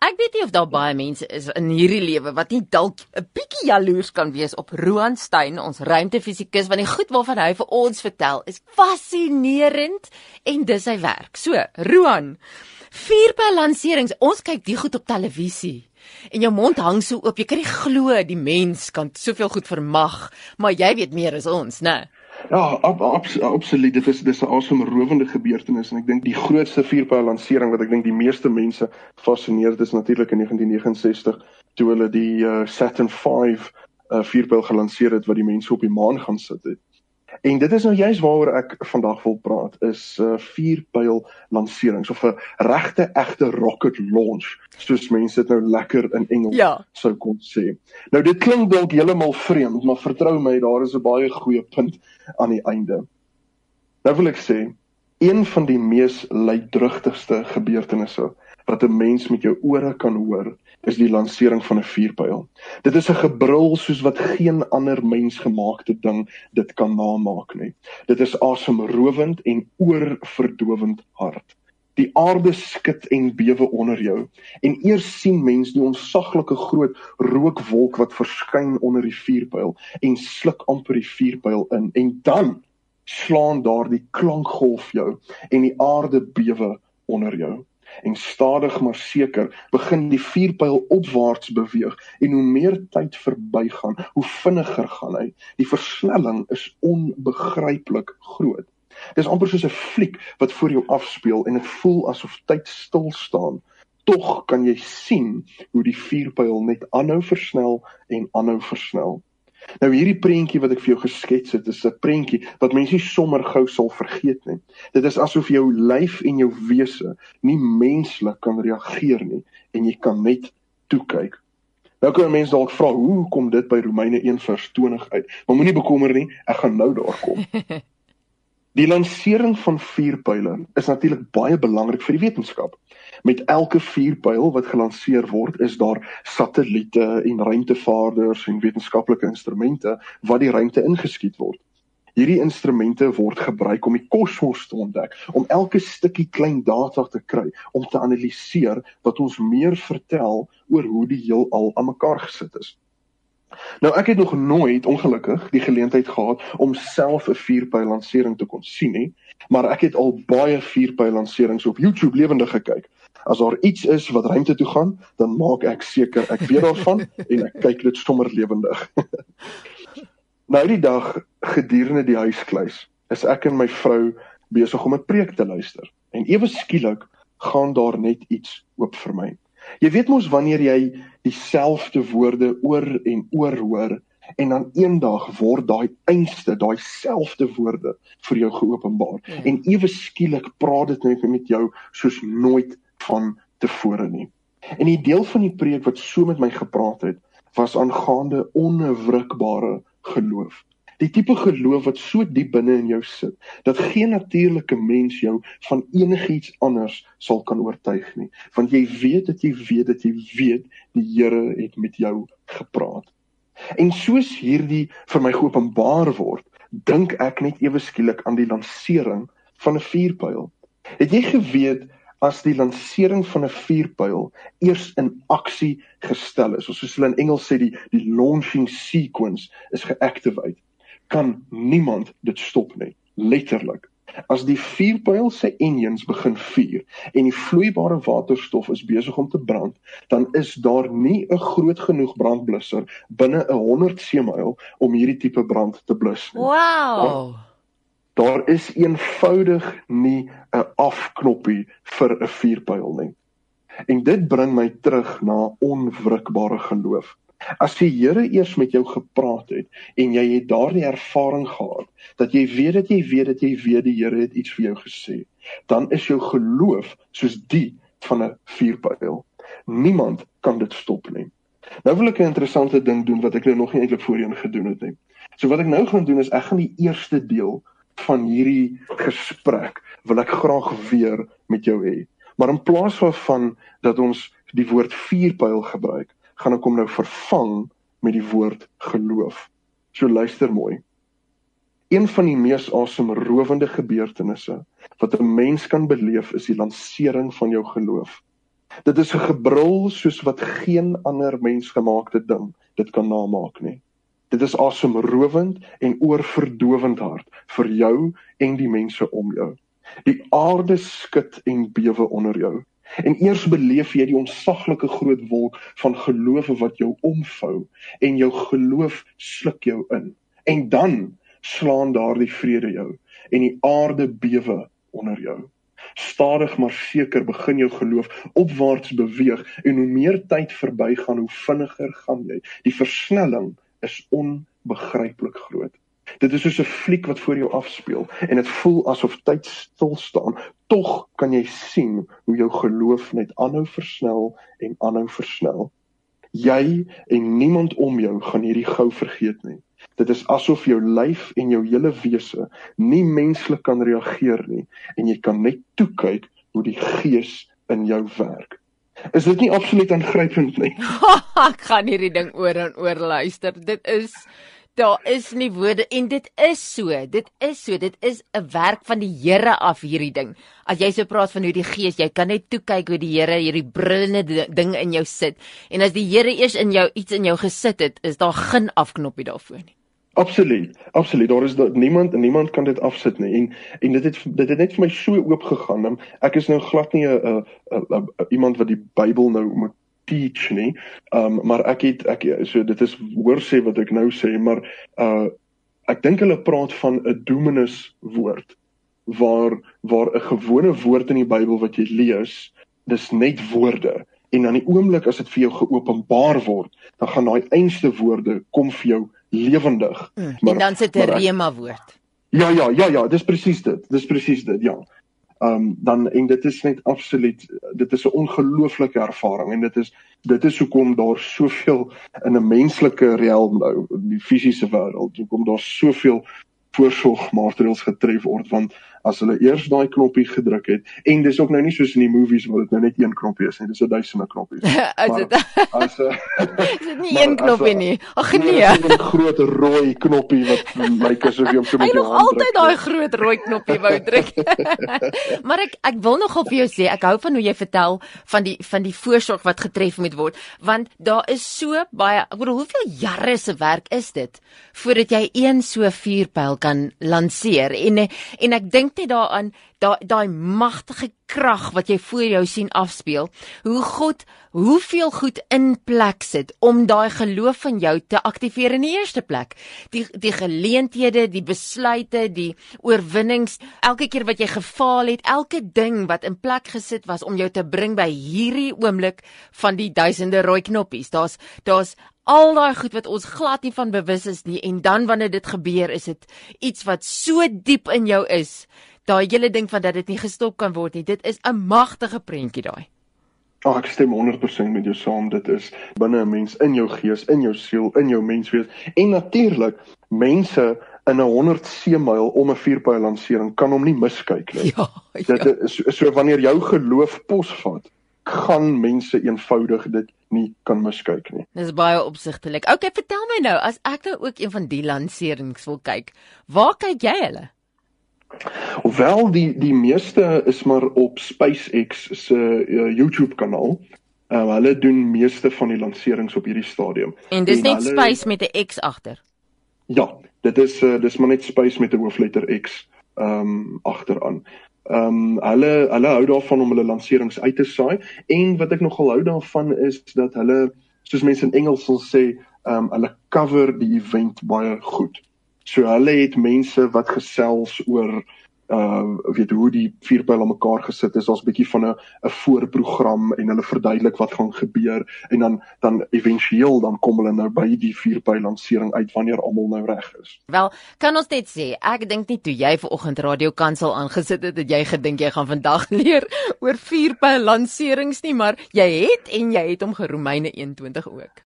Ek weet nie of daar baie mense is in hierdie lewe wat nie dalk 'n bietjie jaloers kan wees op Roan Stein, ons ruimtefisikus, want die goed waarvan hy vir ons vertel is fascinerend en dis sy werk. So, Roan, vierpyl lanserings, ons kyk die goed op televisie. En jou mond hang so oop, jy kan nie glo die mens kan soveel goed vermag, maar jy weet meer as ons, né? Ja, ab, ab, absoluut. Dit is dis 'n awesome rowende gebeurtenis en ek dink die grootste vierpyl lansering wat ek dink die meeste mense fascineer, dis natuurlik in 1969 toe hulle die uh, Saturn V uh, vierpyl gelanseer het wat die mense op die maan gaan sit het. En dit is nou juist waaroor ek vandag wil praat is 'n uh, vierpyl lanserings of 'n regte egte rocket launch soos mense dit nou lekker in Engels ja. sou kon sê. Nou dit klink dalk heeltemal vreemd, maar vertrou my, daar is 'n baie goeie punt aan die einde. Nou wil ek sê, een van die mees luidrugtigste gebeurtenisse wat 'n mens met jou ore kan hoor, is die lansering van 'n vuurpyl. Dit is 'n gebrul soos wat geen ander mensgemaakte ding dit kan namaak nie. Dit is asemrowend en oorverdowend hard. Die aarde skud en bewe onder jou en eers sien mens die onsaglike groot rookwolk wat verskyn onder die vuurpyl en sluk amper die vuurpyl in en dan slaan daardie klankgolf jou en die aarde bewe onder jou en stadig maar seker begin die vuurpyl opwaarts beweeg en hoe meer tyd verbygaan, hoe vinniger gaan hy. Die versnelling is onbegryplik groot. Dis amper soos 'n fliek wat voor jou afspeel en dit voel asof tyd stil staan. Tog kan jy sien hoe die vuurpyl net aanhou versnel en aanhou versnel. Nou hierdie prentjie wat ek vir jou geskets het, is 'n prentjie wat mense nie sommer gou sal vergeet nie. Dit is asof jou lyf en jou wese nie menslik kan reageer nie en jy kan net toe kyk. Nou kan mense dalk vra, hoe kom dit by Romeine 1:20 uit? Maar moenie bekommer nie, ek gaan nou daar kom. Die lansering van vuurpyle is natuurlik baie belangrik vir die wetenskap. Met elke vuurpyl wat gelanseer word, is daar satelliete en ruimtevaarders en wetenskaplike instrumente wat die ruimte ingeskiet word. Hierdie instrumente word gebruik om die kosmos te ontdek, om elke stukkie klein data te kry, om te analiseer wat ons meer vertel oor hoe die heelal aan mekaar gesit is. Nou ek het nog nooit ongelukkig die geleentheid gehad om self 'n vuurpyl lansering te kon sien nie, maar ek het al baie vuurpyl lanserings op YouTube lewendig gekyk. As daar iets is wat ruimte toe gaan, dan maak ek seker ek weet daarvan en ek kyk dit sommer lewendig. nou die dag gedurende die huiskluis is ek en my vrou besig om 'n preek te luister en ewe skielik gaan daar net iets oop vir my. Jy weet mos wanneer jy dieselfde woorde oor en oor hoor en dan eendag word daai einste, daai selfde woorde vir jou geopenbaar ja. en ewe skielik praat dit net met jou soos nooit van tevore nie. En die deel van die preek wat so met my gepraat het, was aangaande onwrikbare geloof. Die tipe geloof wat so diep binne in jou sit dat geen natuurlike mens jou van enigiets anders sal kan oortuig nie, want jy weet dat jy weet dat jy weet die Here het met jou gepraat. En soos hierdie vir my geopenbaar word, dink ek net ewe skielik aan die lansering van 'n vuurpyl. Het jy geweet as die lansering van 'n vuurpyl eers in aksie gestel is, of soos hulle in Engels sê die die launching sequence is geactivate, kan niemand dit stop nie letterlik. As die vuurpyl se engines begin vuur en die vloeibare waterstof is besig om te brand dan is daar nie 'n groot genoeg brandblusser binne 'n 100 seemyl om hierdie tipe brand te blus nie. Wow daar is eenvoudig nie 'n afknoppie vir 'n vuurpyl nie. En dit bring my terug na onwrikbare geloof As die Here eers met jou gepraat het en jy het daardie ervaring gehad dat jy weet dat jy weet dat jy weet die Here het iets vir jou gesê, dan is jou geloof soos die van 'n vuurpyl. Niemand kan dit stop nie. Nou wil ek 'n interessante ding doen wat ek nou nog nie eintlik voorheen gedoen het nie. So wat ek nou gaan doen is ek gaan die eerste deel van hierdie gesprek wil ek graag weer met jou hê. Maar in plaas van dat ons die woord vuurpyl gebruik, gaan ek hom nou vervang met die woord geloof. So luister mooi. Een van die mees asemrowende gebeurtenisse wat 'n mens kan beleef is die lansering van jou geloof. Dit is 'n gebrul soos wat geen ander mensgemaakte ding dit kan namaak nie. Dit is asemrowend en oorverdowend hard vir jou en die mense om jou. Die aarde skud en bewe onder jou. En eers beleef jy die onsaglike groot wolk van geloof wat jou omvou en jou geloof sluk jou in. En dan slaan daardie vrede jou en die aarde bewe onder jou. Stadig maar seker begin jou geloof opwaarts beweeg en hoe meer tyd verbygaan, hoe vinniger gaan jy. Die versnelling is onbegryplik groot. Dit is soos 'n fliek wat voor jou afspeel en dit voel asof tyd stil staan. Tog kan jy sien hoe jou geloof net aanhou versnel en aanhou versnel. Jy en niemand om jou gaan hierdie gou vergeet nie. Dit is asof jou lyf en jou hele wese nie menslik kan reageer nie en jy kan net toe kyk hoe die gees in jou werk. Is dit nie absoluut aangrypend nie? Ek gaan hierdie ding oor en oor luister. Dit is daar is nie woorde en dit is so. Dit is so. Dit is 'n werk van die Here af hierdie ding. As jy so praat van hoe die Gees, jy kan net toe kyk hoe die Here hierdie brullende ding in jou sit. En as die Here eers in jou iets in jou gesit het, is daar geen afknoppie daarvoor nie. Absoluut. Absoluut. Daar is dat niemand niemand kan dit afsit nie. En en dit het dit het net vir my so oop gegaan. Ek is nou glad nie 'n iemand wat die Bybel nou moet teach nie. Um maar ek het ek so dit is hoor sê wat ek nou sê, maar uh ek dink hulle praat van 'n dominus woord waar waar 'n gewone woord in die Bybel wat jy lees, dis net woorde. En aan die oomblik as dit vir jou geopenbaar word, dan gaan daai einste woorde kom vir jou lewendig. Mm, maar, en dan sit 'n rema woord. Ja ja ja ja, dis presies dit. Dis presies dit, ja. Um, dan en dit is net absoluut dit is 'n ongelooflike ervaring en dit is dit is hoekom daar soveel in 'n menslike realm nou, die fisiese wêreld, hoekom daar soveel voorsorgmaatreëls getref word want as hulle eers daai knoppie gedruk het en dis ook nou nie soos in die movies waar dit nou net een knoppie is nie dis 'n duisende knoppies as dit as dit nie een knoppie nie ag nee 'n groot rooi knoppie wat lyk asof jy hom so met jou hand druk. Hy nog altyd daai groot rooi knoppie wou druk. maar ek ek wil nogal vir jou sê ek hou van hoe jy vertel van die van die voorsorg wat getref moet word want daar is so baie ek bedoel hoeveel jare se werk is dit voordat jy een so vuurpyl kan lanseer en en ek dink net daaraan daai daai magtige krag wat jy voor jou sien afspeel hoe God hoeveel goed in plek sit om daai geloof van jou te aktiveer in die eerste plek. Die die geleenthede die besluite die oorwinnings elke keer wat jy gefaal het elke ding wat in plek gesit was om jou te bring by hierdie oomblik van die duisende rooi knoppies. Daar's daar's al daai goed wat ons glad nie van bewus is nie en dan wanneer dit gebeur is dit iets wat so diep in jou is daai hele ding van dat dit nie gestop kan word nie dit is 'n magtige prentjie daai Ag ek stem 100% met jou saam dit is binne 'n mens in jou gees in jou siel in jou menswees en natuurlik mense in 'n 100 seemyl om 'n vierpyl lansering kan hom nie miskyk nie ja, ja. dit is so, so wanneer jou geloof posvat gaan mense eenvoudig dit nie kan miskyk nie. Dis baie opsigtelik. Okay, vertel my nou, as ek nou ook een van die lanserings wil kyk, waar kyk jy hulle? Wel die die meeste is maar op SpaceX se uh, YouTube kanaal. Uh, hulle doen meeste van die lanserings op hierdie stadium. En dis en net hulle, Space met 'n X agter. Ja, dit is uh, dis maar net Space met 'n hoofletter X ehm um, agteraan. Ehm um, hulle hulle hou daarvan om hulle lanserings uit te saai en wat ek nogal hou daarvan is dat hulle soos mense in Engels sal sê, ehm um, hulle cover die event baie goed. So hulle het mense wat gesels oor uh weet hoe die vierpyl aan mekaar gesit is. 'n bietjie van 'n 'n voorprogram en hulle verduidelik wat gaan gebeur en dan dan éventueel dan kom hulle nou by die vierpyl lansering uit wanneer almal nou reg is. Wel, kan ons net sê, ek dink nie toe jy vanoggend radio kansel aangesit het dat jy gedink jy gaan vandag leer oor vierpyl lanserings nie, maar jy het en jy het hom geroemyne 21 ook.